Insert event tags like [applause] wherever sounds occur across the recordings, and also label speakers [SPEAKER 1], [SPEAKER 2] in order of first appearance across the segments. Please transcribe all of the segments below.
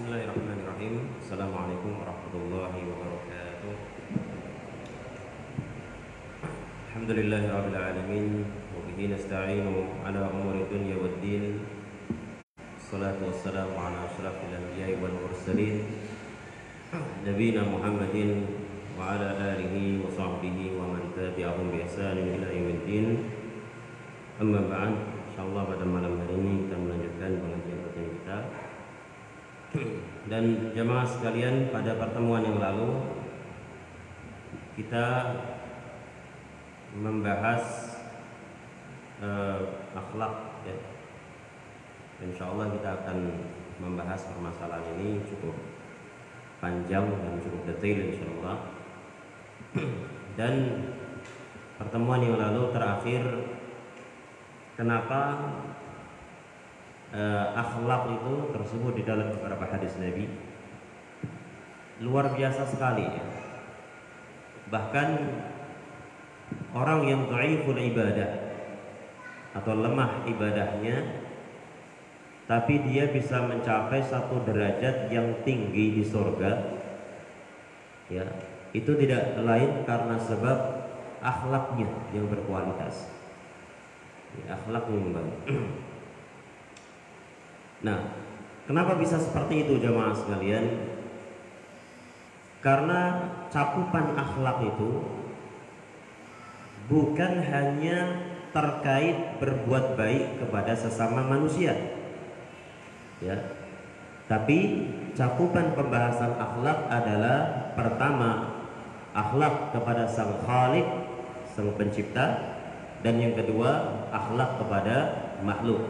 [SPEAKER 1] Bismillahirrahmanirrahim Assalamualaikum warahmatullahi wabarakatuh Alhamdulillahi rabbil alamin Wabihi nasta'inu ala umuri dunya wad din Salatu wassalamu ala ashrafil anbiya'i wal mursalin Nabina Muhammadin wa ala alihi wa sahbihi wa man tabi'ahum bi ihsanin ila yaumiddin Amma ba'd insyaallah pada malam hari ini kita melanjutkan pengajian kita dan jemaah sekalian pada pertemuan yang lalu kita membahas uh, akhlak ya. Insya Allah kita akan membahas permasalahan ini cukup panjang dan cukup detail insya Allah dan pertemuan yang lalu terakhir kenapa uh, akhlak itu tersebut di dalam beberapa hadis Nabi. Luar biasa sekali ya. bahkan orang yang dhaiful ibadah atau lemah ibadahnya tapi dia bisa mencapai satu derajat yang tinggi di surga ya itu tidak lain karena sebab akhlaknya yang berkualitas. Ya, akhlak yang baik [clears throat] Nah, kenapa bisa seperti itu jemaah sekalian? Karena cakupan akhlak itu bukan hanya terkait berbuat baik kepada sesama manusia. Ya. Tapi cakupan pembahasan akhlak adalah pertama akhlak kepada sang Khalik, sang pencipta dan yang kedua akhlak kepada makhluk.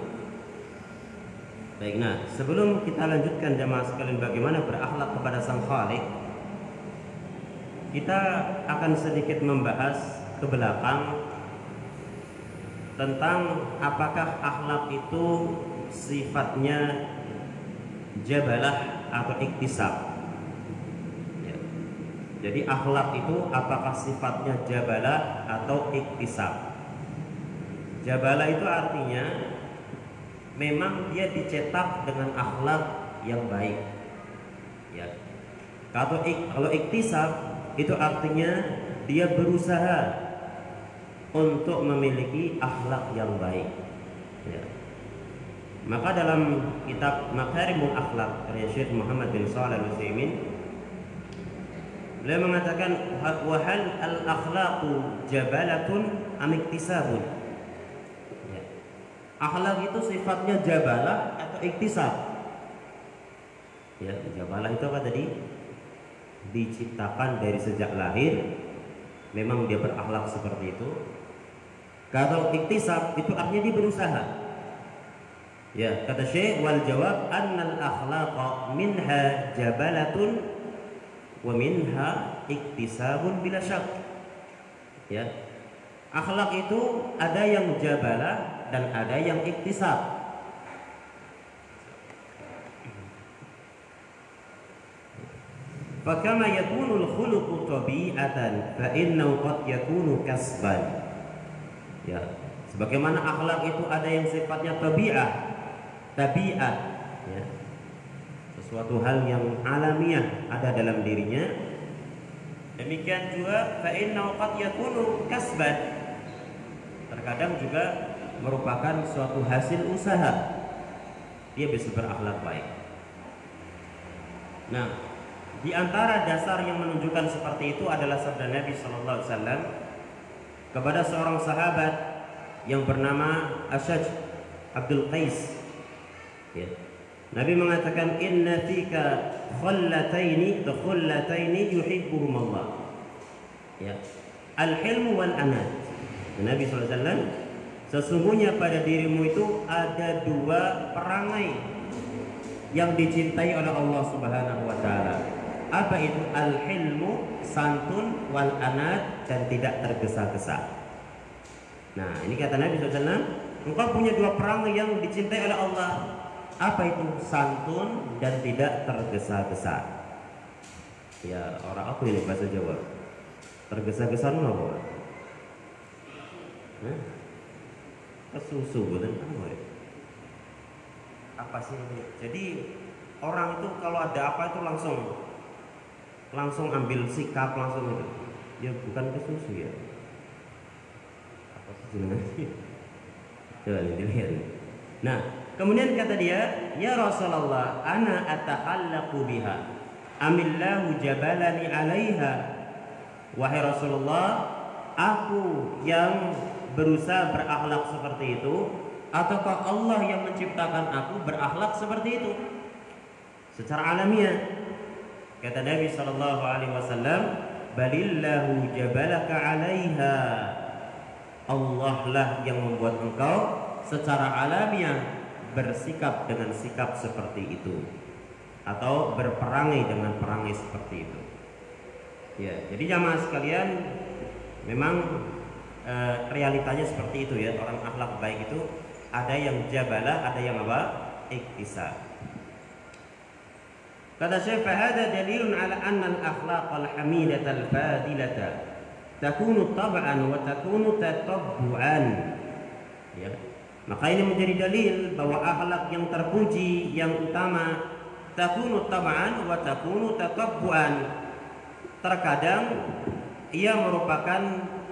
[SPEAKER 1] Baik, nah sebelum kita lanjutkan jamaah sekalian bagaimana berakhlak kepada Sang Khalik, kita akan sedikit membahas ke belakang tentang apakah akhlak itu sifatnya jabalah atau iktisab. Ya. Jadi akhlak itu apakah sifatnya jabalah atau iktisab? Jabalah itu artinya memang dia dicetak dengan akhlak yang baik. Ya. Kalau ik, kalau iktisab itu artinya dia berusaha untuk memiliki akhlak yang baik. Ya. Maka dalam kitab Makarimul Akhlak karya Syekh Muhammad bin Shalih Al-Utsaimin beliau mengatakan wahal al akhlaqu jabalatun am iktisabun Akhlak itu sifatnya jabalah atau iktisab. Ya, jabalah itu apa tadi? Diciptakan dari sejak lahir. Memang dia berakhlak seperti itu. Kalau iktisab itu artinya dia berusaha. Ya, kata Syekh wal jawab annal akhlaqa minha jabalatun wa minha iktisabun bila syak. Ya. Akhlak itu ada yang jabalah dan ada yang iktisab. Yakunu al-khuluqu tabi'atan fa innahu qad yakunu kasban. Ya, sebagaimana akhlak itu ada yang sifatnya tabi'ah, tabiat, ya. Sesuatu hal yang alamiah ada dalam dirinya. Demikian juga fa qad yakunu kasban. Terkadang juga merupakan suatu hasil usaha dia bisa berakhlak baik. Nah, di antara dasar yang menunjukkan seperti itu adalah sabda Nabi Shallallahu Alaihi Wasallam kepada seorang sahabat yang bernama Ashaj Abdul Qais. Ya. Nabi mengatakan inna fika khullataini khullataini yuhibbuhum Allah. Ya. Al-hilmu wal anad. Nabi sallallahu alaihi wasallam Sesungguhnya pada dirimu itu ada dua perangai yang dicintai oleh Allah Subhanahu wa taala. Apa itu? Al-hilmu, santun, wal anad dan tidak tergesa-gesa. Nah, ini kata Nabi SAW, engkau punya dua perangai yang dicintai oleh Allah. Apa itu? Santun dan tidak tergesa-gesa. Ya, orang aku ini bahasa Jawa. Tergesa-gesa apa? Nah, kesusu apa ya? Apa sih ini? Jadi orang itu kalau ada apa itu langsung langsung ambil sikap langsung itu. Ya bukan ke susu ya. Apa sih Coba dilihat. Nah, kemudian kata dia, "Ya Rasulullah, ana atakhallaqu biha. Amillahu jabalani 'alaiha." Wahai Rasulullah, aku yang berusaha berakhlak seperti itu ataukah Allah yang menciptakan aku berakhlak seperti itu? Secara alamiah. Kata Nabi sallallahu alaihi wasallam, "Balillahu jabalaka 'alaiha." Allah lah yang membuat engkau secara alamiah bersikap dengan sikap seperti itu atau berperangai dengan perangai seperti itu. Ya, jadi jamaah sekalian memang e, realitanya seperti itu ya orang akhlak baik itu ada yang jabalah, ada yang apa? Iktisa. Kata Syekh fahada dalilun ala anna al-akhlaq al-hamidah al-fadilah takunu tab'an wa takunu tatabbu'an. Ya. Maka ini menjadi dalil bahwa akhlak yang terpuji, yang utama takunu tab'an wa takunu tatabbu'an. Terkadang ia merupakan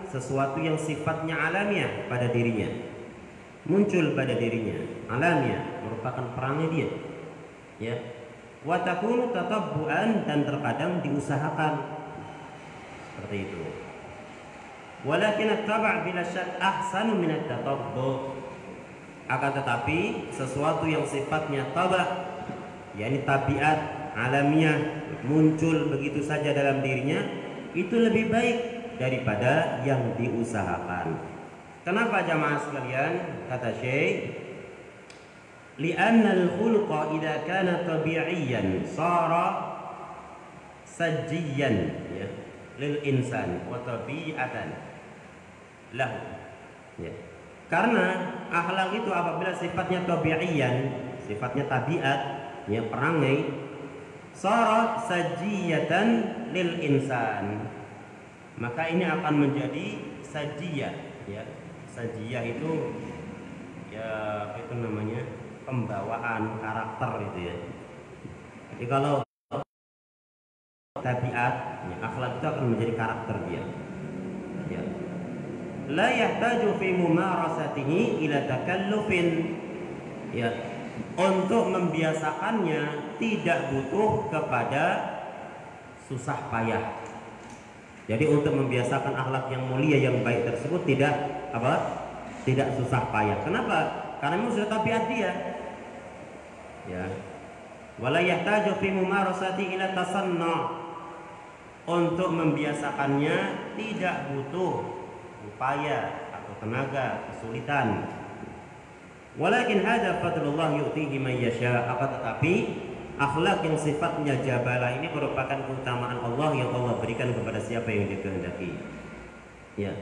[SPEAKER 1] sesuatu yang sifatnya alamiah pada dirinya. Muncul pada dirinya. Alamiah merupakan perangai dia. Ya. Wa takunu tatabbuan dan terkadang diusahakan. Seperti itu. Walakin at-taba' bila syak ahsanu min akan tetapi sesuatu yang sifatnya taba yakni tabiat alamiah muncul begitu saja dalam dirinya itu lebih baik daripada yang diusahakan. Kenapa jamaah sekalian? Kata Syekh, "Li'anna al-khulqa idza kana tabi'iyan sara sajiyan ya lil insan wa tabi'atan lahu." Ya. Karena akhlak itu apabila sifatnya tabi'iyan, sifatnya tabiat, ya perangai, sara sajiyatan lil insan maka ini akan menjadi sajiyah ya. Sajiyah itu ya itu namanya? Pembawaan karakter itu ya. Jadi kalau tabiat ya, akhlak itu akan menjadi karakter dia ya. La yahtaju fi mumarasatihi ila takallufin ya. Untuk membiasakannya tidak butuh kepada susah payah jadi untuk membiasakan akhlak yang mulia yang baik tersebut tidak apa? Tidak susah payah. Kenapa? Karena memang sudah tabiat dia. Ya. Wala yahtaju fi mumarasati ila tasanna. Untuk membiasakannya tidak butuh upaya atau tenaga, kesulitan. Walakin hada fadlullah yu'tihi man yasha. Akan tetapi akhlak yang sifatnya jabalah ini merupakan keutamaan Allah yang Allah berikan kepada siapa yang dikehendaki. Ya.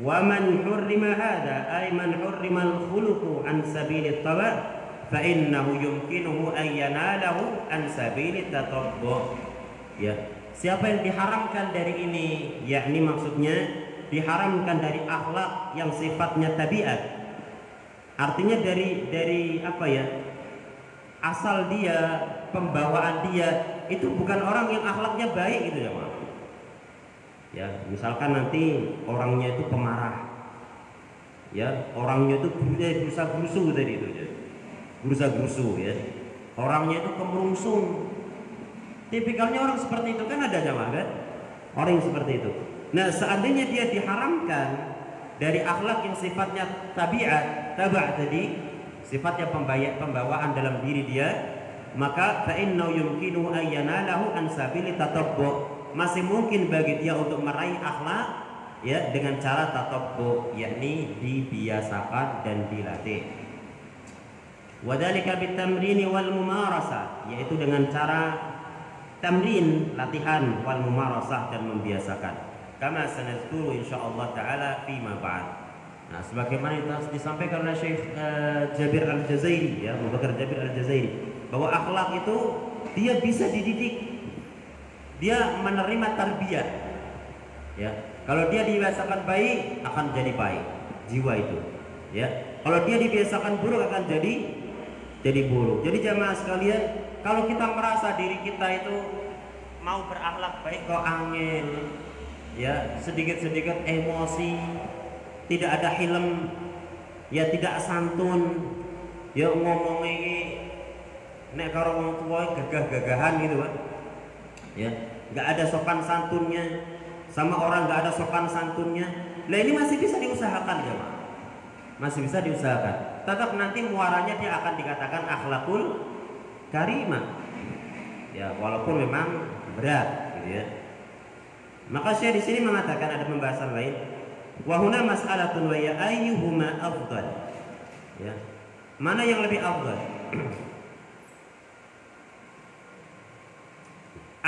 [SPEAKER 1] Wa man hurrima hada ay man hurrima al-khuluqu an sabili taba fa innahu yumkinuhu an yanalahu an sabili tatabbu. Ya. Siapa yang diharamkan dari ini, yakni maksudnya diharamkan dari akhlak yang sifatnya tabiat. Artinya dari dari apa ya? Asal dia, pembawaan dia itu bukan orang yang akhlaknya baik gitu ya, Pak. Ya, misalkan nanti orangnya itu pemarah. Ya, orangnya itu eh, berusaha berusuh tadi itu ya. Berusaha berusuh ya. Orangnya itu kemerungsung. Tipikalnya orang seperti itu kan ada jamaah kan? Orang yang seperti itu. Nah, seandainya dia diharamkan dari akhlak yang sifatnya tabiat, tabah tadi, sifatnya pembawaan dalam diri dia maka fa inna yumkinu ayyanalahu an sabili tatabbu masih mungkin bagi dia untuk meraih akhlak ya dengan cara tatabbu yakni dibiasakan dan dilatih. Wadhalika bitamrini wal mumarasa yaitu dengan cara tamrin latihan wal mumarasah dan membiasakan. Kama sanadkuru insyaallah taala fi ma ba'd Nah, sebagaimana disampaikan oleh Syekh uh, Jabir Al-Jazairi ya, Abu Bakar Jabir Al-Jazairi bahwa akhlak itu dia bisa dididik. Dia menerima tarbiyah. Ya. Kalau dia dibiasakan baik akan jadi baik jiwa itu. Ya. Kalau dia dibiasakan buruk akan jadi jadi buruk. Jadi jamaah sekalian, kalau kita merasa diri kita itu mau berakhlak baik kok angin, ya sedikit-sedikit emosi, tidak ada hilm, ya tidak santun, ya ngomong ini nek karo wong tua gagah-gagahan gitu kan. Ya, nggak ada sopan santunnya sama orang nggak ada sopan santunnya. Nah ini masih bisa diusahakan ya, Masih bisa diusahakan. Tetap nanti muaranya dia akan dikatakan akhlakul karimah ya walaupun memang berat gitu ya. Maka saya di sini mengatakan ada pembahasan lain wahuna mas'alatun wa ya afdal. Ya. Mana yang lebih afdal? [clears throat]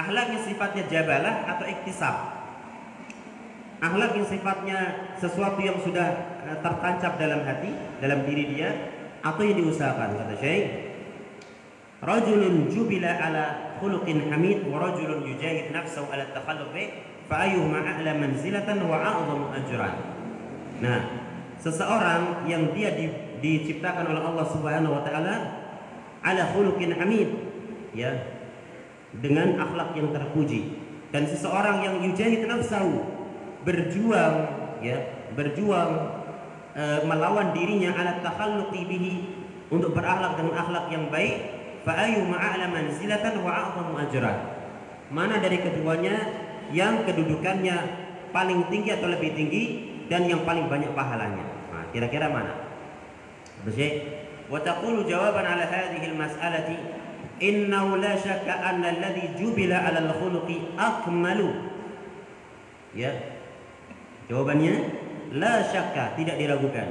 [SPEAKER 1] Akhlak yang sifatnya jabalah atau iktisab? Akhlak yang sifatnya sesuatu yang sudah Eh, tertancap dalam hati, dalam diri dia atau yang diusahakan kata Syekh. Rajulun jubila ala khuluqin hamid wa rajulun yujahid nafsahu ala takhalluq fa ayyuhuma a'la manzilatan wa a'zamu ajran. Nah, seseorang yang dia di, diciptakan oleh Allah Subhanahu wa taala ala khuluqin hamid ya dengan akhlak yang terpuji dan seseorang yang yujahid nafsahu berjuang ya berjuang e, melawan dirinya ala takhalluqi bihi untuk berakhlak dengan akhlak yang baik fa ayu ma'ala manzilatan wa a'zamu ajran mana dari keduanya yang kedudukannya paling tinggi atau lebih tinggi dan yang paling banyak pahalanya. Nah, kira-kira mana? Bersih. Taqulu jawaban ala hadhihi al-mas'alati innahu la syakka anna alladhi jubila ala al-khuluqi akmalu. Ya? Jawabannya la syakka tidak diragukan.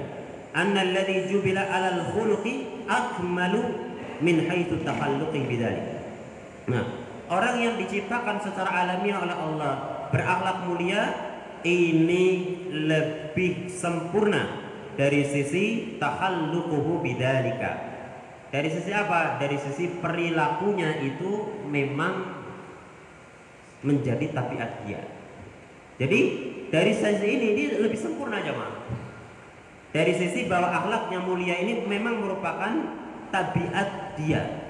[SPEAKER 1] Anna alladhi jubila alal khuluqi akmalu min haitsu takhalluqi bidzalik nah orang yang diciptakan secara alamiah oleh Allah berakhlak mulia ini lebih sempurna dari sisi takhalluquhu bidzalika dari sisi apa? Dari sisi perilakunya itu memang menjadi tabiat dia. Jadi dari sisi ini dia lebih sempurna jemaah. Dari sisi bahwa akhlaknya mulia ini memang merupakan tabiat dia,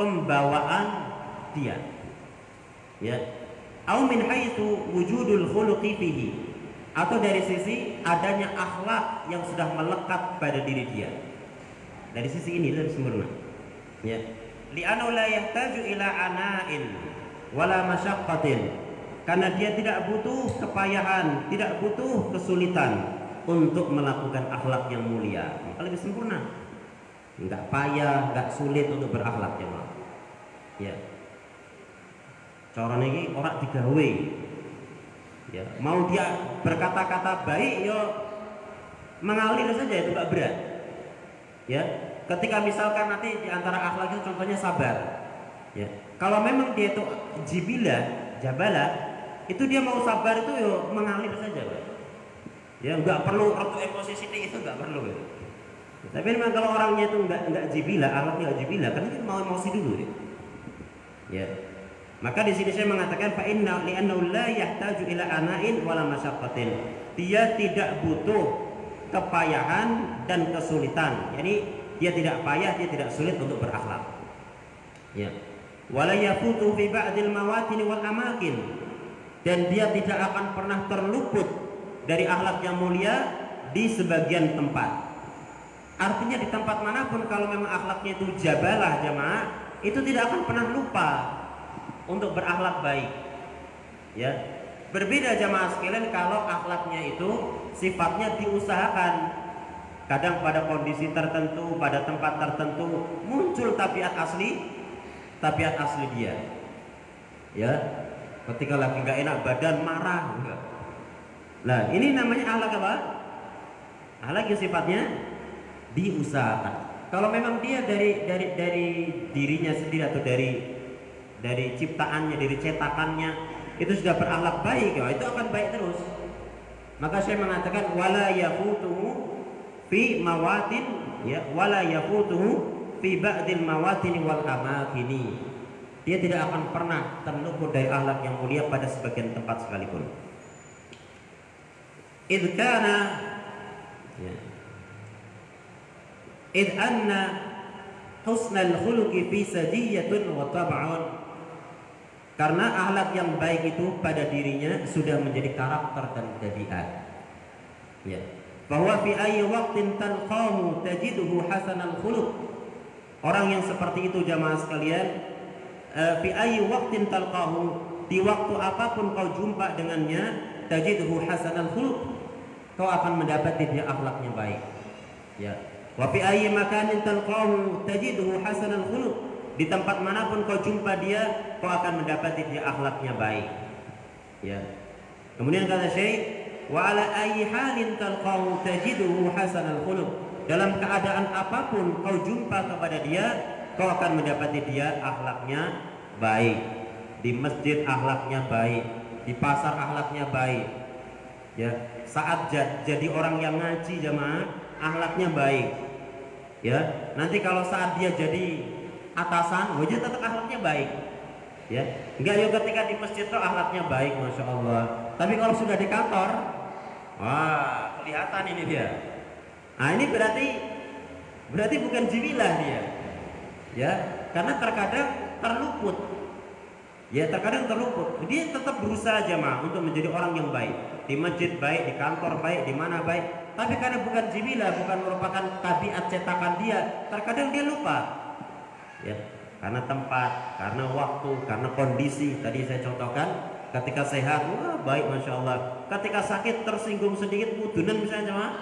[SPEAKER 1] pembawaan dia. Ya. Au min haitsu wujudul khuluqi fihi atau dari sisi adanya akhlak yang sudah melekat pada diri dia. Dari sisi ini lebih sempurna. Ya. Li'annahu la yahtaju ila ana'in wala masyaqqatin karena dia tidak butuh kepayahan, tidak butuh kesulitan untuk melakukan akhlak yang mulia. Maka lebih sempurna. Enggak payah, enggak sulit untuk berakhlak Mak. Ya. Cara ini orang digawe. Ya, mau dia berkata-kata baik yo mengalir saja itu enggak berat. Ya, ketika misalkan nanti di antara akhlak itu contohnya sabar. Ya. Kalau memang dia itu jibilah, jabalah, itu dia mau sabar itu ya mengalir saja Pak. ya nggak perlu waktu emosi itu nggak perlu ya. tapi memang kalau orangnya itu nggak nggak jibila alatnya nggak jibila kan itu mau emosi dulu ya, ya. Maka di sini saya mengatakan fa inna li'annahu la yahtaju ila ana'in wala masyaqqatin. Dia tidak butuh kepayahan dan kesulitan. Jadi dia tidak payah dia tidak sulit untuk berakhlak. Ya. Wala yafutu fi ba'dil mawatin wal amakin. Dan dia tidak akan pernah terluput dari akhlak yang mulia di sebagian tempat. Artinya di tempat mana pun kalau memang akhlaknya itu jabalah jamaah, itu tidak akan pernah lupa untuk berakhlak baik. Ya. Berbeda jamaah sekalian kalau akhlaknya itu sifatnya diusahakan. Kadang pada kondisi tertentu, pada tempat tertentu muncul tabiat asli, tabiat asli dia. Ya, Ketika lagi nggak enak badan marah. Enggak. Nah ini namanya ahlak apa? Ahlak yang sifatnya diusahakan. Kalau memang dia dari dari dari dirinya sendiri atau dari dari ciptaannya, dari cetakannya itu sudah berakhlak baik, ya, itu akan baik terus. Maka saya mengatakan wala yafutuhu fi mawatin ya wala yafutuhu fi ba'dil mawatin wal amakini dia tidak akan pernah terluput dari akhlak yang mulia pada sebagian tempat sekalipun. Idh kana ya. Idh anna husnal khuluqi fi sadiyatun wa tab'un karena akhlak yang baik itu pada dirinya sudah menjadi karakter dan tabiat ya. Bahwa fi ayyi waqtin talqahu tajiduhu hasanal khuluq. Orang yang seperti itu jamaah sekalian eh, fi ayyi waqtin talqahu di waktu apa pun kau jumpa dengannya tajiduhu hasanal khuluq kau akan mendapati dia akhlaknya baik. Ya. Wa fi ayyi makanin talqahu tajiduhu hasanal khuluq di tempat mana pun kau jumpa dia kau akan mendapati dia akhlaknya baik. Ya. Kemudian kata Syekh wa ala ayyi halin talqahu tajiduhu hasanal khuluq. Dalam keadaan apa pun kau jumpa kepada dia kau akan mendapati dia akhlaknya baik. Di masjid akhlaknya baik di pasar akhlaknya baik. Ya saat jadi orang yang ngaji jamaah akhlaknya baik. Ya nanti kalau saat dia jadi atasan wajah tetap akhlaknya baik. Ya enggak yuk ketika di masjid itu akhlaknya baik masya Allah. Tapi kalau sudah di kantor wah kelihatan ini dia. Nah ini berarti berarti bukan jiwilah dia. Ya karena terkadang terluput. Ya terkadang terluput. Dia tetap berusaha jemaah untuk menjadi orang yang baik. Di masjid baik di kantor baik di mana baik. Tapi karena bukan jibilah bukan merupakan tabiat cetakan dia terkadang dia lupa ya karena tempat karena waktu karena kondisi tadi saya contohkan ketika sehat wah baik masya Allah ketika sakit tersinggung sedikit mudunan misalnya jemaah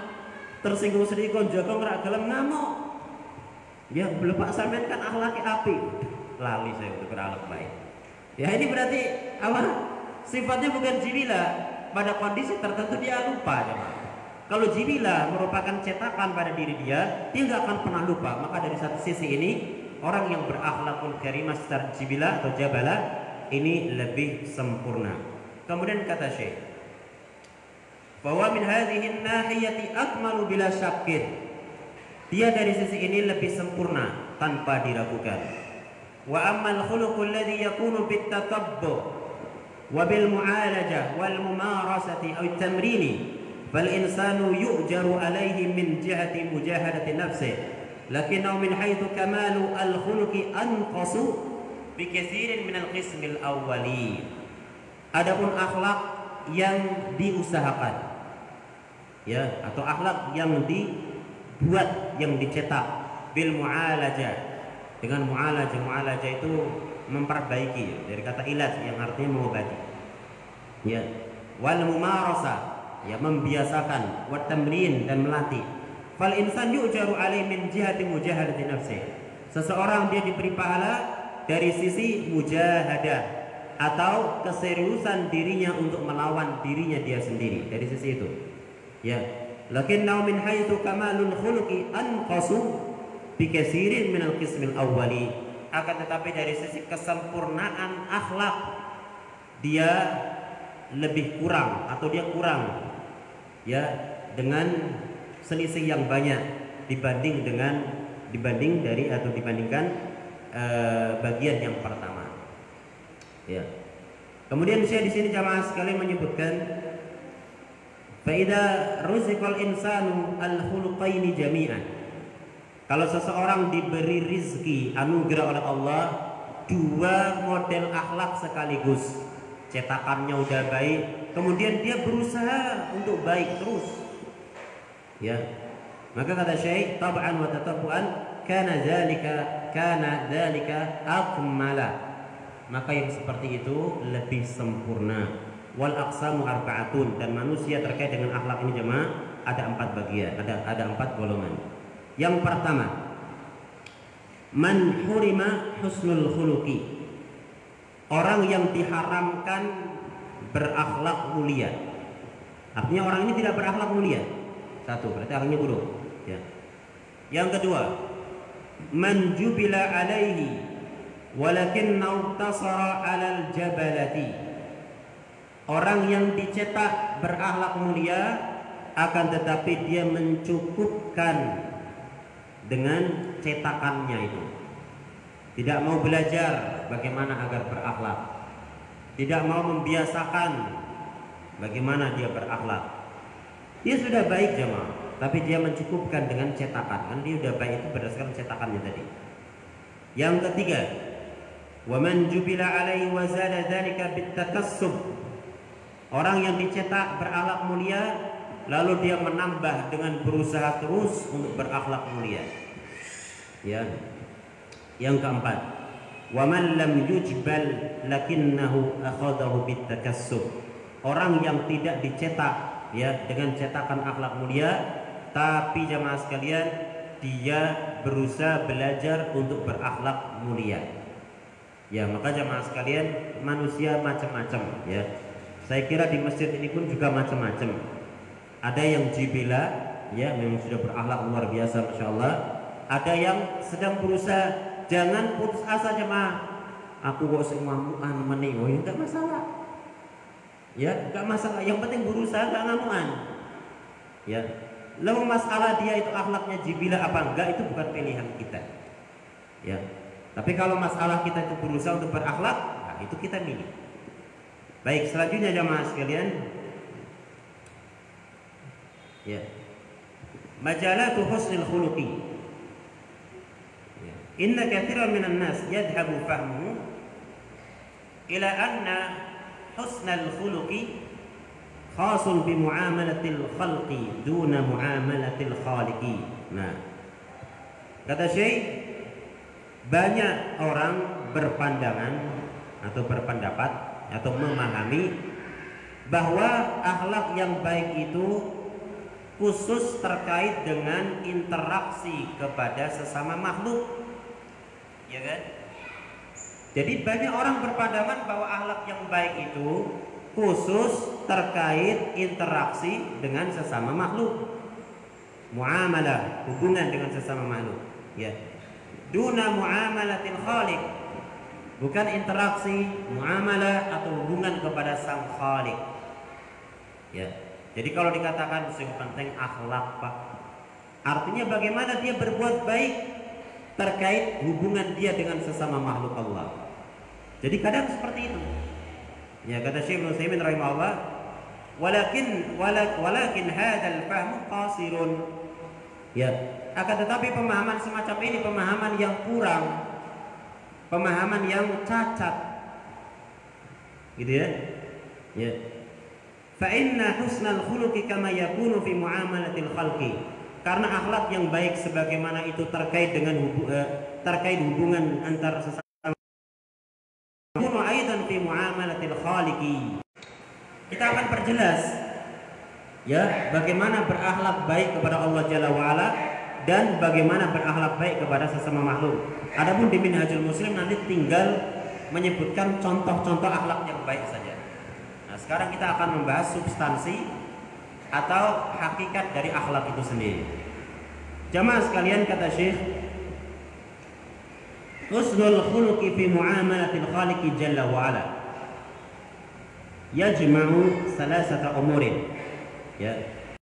[SPEAKER 1] tersinggung sedikit kon ngerak dalam ngamuk ya belum pak sampean kan akhlaki api lali saya untuk berakhlak baik Ya ini berarti apa? Sifatnya bukan jibila. Pada kondisi tertentu dia lupa jemaah. Kalau jibila merupakan cetakan pada diri dia, dia nggak akan pernah lupa. Maka dari satu sisi ini, orang yang berakhlakul karimah secara jibila atau jabala ini lebih sempurna. Kemudian kata Syekh, bahwa min hadhihi nahiyati akmalu bila syakir. Dia dari sisi ini lebih sempurna tanpa diragukan. Wa ammal khuluqul ladzi yakunu bit tatabbu wa bil mu'alajah wal mumarasati aw tamrini fal insanu yu'jaru alaihi min jihati mujahadati nafsihi لكنه من حيث كمال الخلق أنقص بكثير من القسم الأولي Adapun akhlak yang diusahakan ya atau akhlak yang dibuat yang dicetak bil mu'alajah dengan mu'alaja mu'alaja itu memperbaiki dari kata ilas yang artinya mengobati ya wal mumarasa ya membiasakan wa tamrin dan melatih fal insan yu'jaru alaihi min jihati mujahadati nafsi. Seseorang dia diberi pahala dari sisi mujahadah atau keseriusan dirinya untuk melawan dirinya dia sendiri dari sisi itu. Ya. Lakinnahu min haitsu kamalul khuluqi anqasu bikasirin minal qismil awwali. Akan tetapi dari sisi kesempurnaan akhlak dia lebih kurang atau dia kurang ya dengan selisih yang banyak dibanding dengan dibanding dari atau dibandingkan uh, bagian yang pertama. Ya. Kemudian saya di sini jamaah sekali menyebutkan faida ruzikal insanu al khuluqaini jami'an. Kalau seseorang diberi rizki anugerah oleh Allah dua model akhlak sekaligus, cetakannya udah baik, kemudian dia berusaha untuk baik terus. Ya. Maka kata Syekh, tab'an wa tatabu'an kana dzalika kana dzalika akmala. Maka yang seperti itu lebih sempurna. Wal aqsamu arba'atun dan manusia terkait dengan akhlak ini jemaah ada empat bagian, ada ada empat golongan. Yang pertama, man hurima husnul khuluqi. Orang yang diharamkan berakhlak mulia. Artinya orang ini tidak berakhlak mulia. Satu, berarti akhlaknya buruk. Ya. Yang kedua, man jubila alaihi walakin nautasara alal jabalati. Orang yang dicetak berakhlak mulia akan tetapi dia mencukupkan dengan cetakannya itu. Tidak mau belajar bagaimana agar berakhlak. Tidak mau membiasakan bagaimana dia berakhlak. Dia sudah baik jemaah, tapi dia mencukupkan dengan cetakan. Kan dia sudah baik itu berdasarkan cetakannya tadi. Yang ketiga, wa man jubila alaihi wa zada dzalika. Orang yang dicetak berakhlak mulia lalu dia menambah dengan berusaha terus untuk berakhlak mulia. Ya. Yang keempat, wa man lam yujbal lakinnahu akhadahu bitakassub. Orang yang tidak dicetak ya dengan cetakan akhlak mulia tapi jamaah sekalian dia berusaha belajar untuk berakhlak mulia. Ya, maka jamaah sekalian manusia macam-macam ya. Saya kira di masjid ini pun juga macam-macam. Ada yang jibila ya memang sudah berakhlak luar biasa Masya Allah. Ada yang sedang berusaha jangan putus asa jemaah. Aku kok sing ngamuan meni, oh ya masalah. Ya, enggak masalah. Yang penting berusaha enggak ngamuan. Ya, Lalu masalah dia itu akhlaknya jibila apa enggak itu bukan pilihan kita. Ya. Tapi kalau masalah kita itu berusaha untuk berakhlak, nah itu kita milih. Baik, selanjutnya jamaah sekalian. Ya. Majalatu husnil khuluqi. Ya. Inna katsiran minan nas yadhhabu fahmuhu ila anna husnal khuluqi khasun bi muamalatil khalqi duna muamalatil khaliqi. Nah, kata Syekh banyak orang berpandangan atau berpendapat atau memahami bahwa akhlak yang baik itu khusus terkait dengan interaksi kepada sesama makhluk. Ya kan? Jadi banyak orang berpandangan bahwa akhlak yang baik itu khusus terkait interaksi dengan sesama makhluk. Muamalah, hubungan dengan sesama makhluk. Ya. Duna muamalatil khaliq. Bukan interaksi, muamalah atau hubungan kepada sang khaliq. Ya. Jadi kalau dikatakan yang penting akhlak, Pak. Artinya bagaimana dia berbuat baik terkait hubungan dia dengan sesama makhluk Allah. Jadi kadang seperti itu. Ya kata Syekh Ibnu Utsaimin rahimahullah, walakin walakin hadzal fahmu qasirun. Ya, akan tetapi pemahaman semacam ini pemahaman yang kurang. Pemahaman yang cacat. Gitu ya. Ya. Fa inna husnal khuluqi kama yakunu fi muamalatil khalqi. Karena akhlak yang baik sebagaimana itu terkait dengan hubu, uh, terkait hubungan antar sesama. Kita akan perjelas ya bagaimana berakhlak baik kepada Allah Jalla wa ala dan bagaimana berakhlak baik kepada sesama makhluk. Adapun di Minhajul Muslim nanti tinggal menyebutkan contoh-contoh akhlak yang baik saja. Nah, sekarang kita akan membahas substansi atau hakikat dari akhlak itu sendiri. Jamaah sekalian kata Syekh husnul khuluqi fi muamalatil khaliqi jalla wa ala. Yajma'u salasata umurin. Ya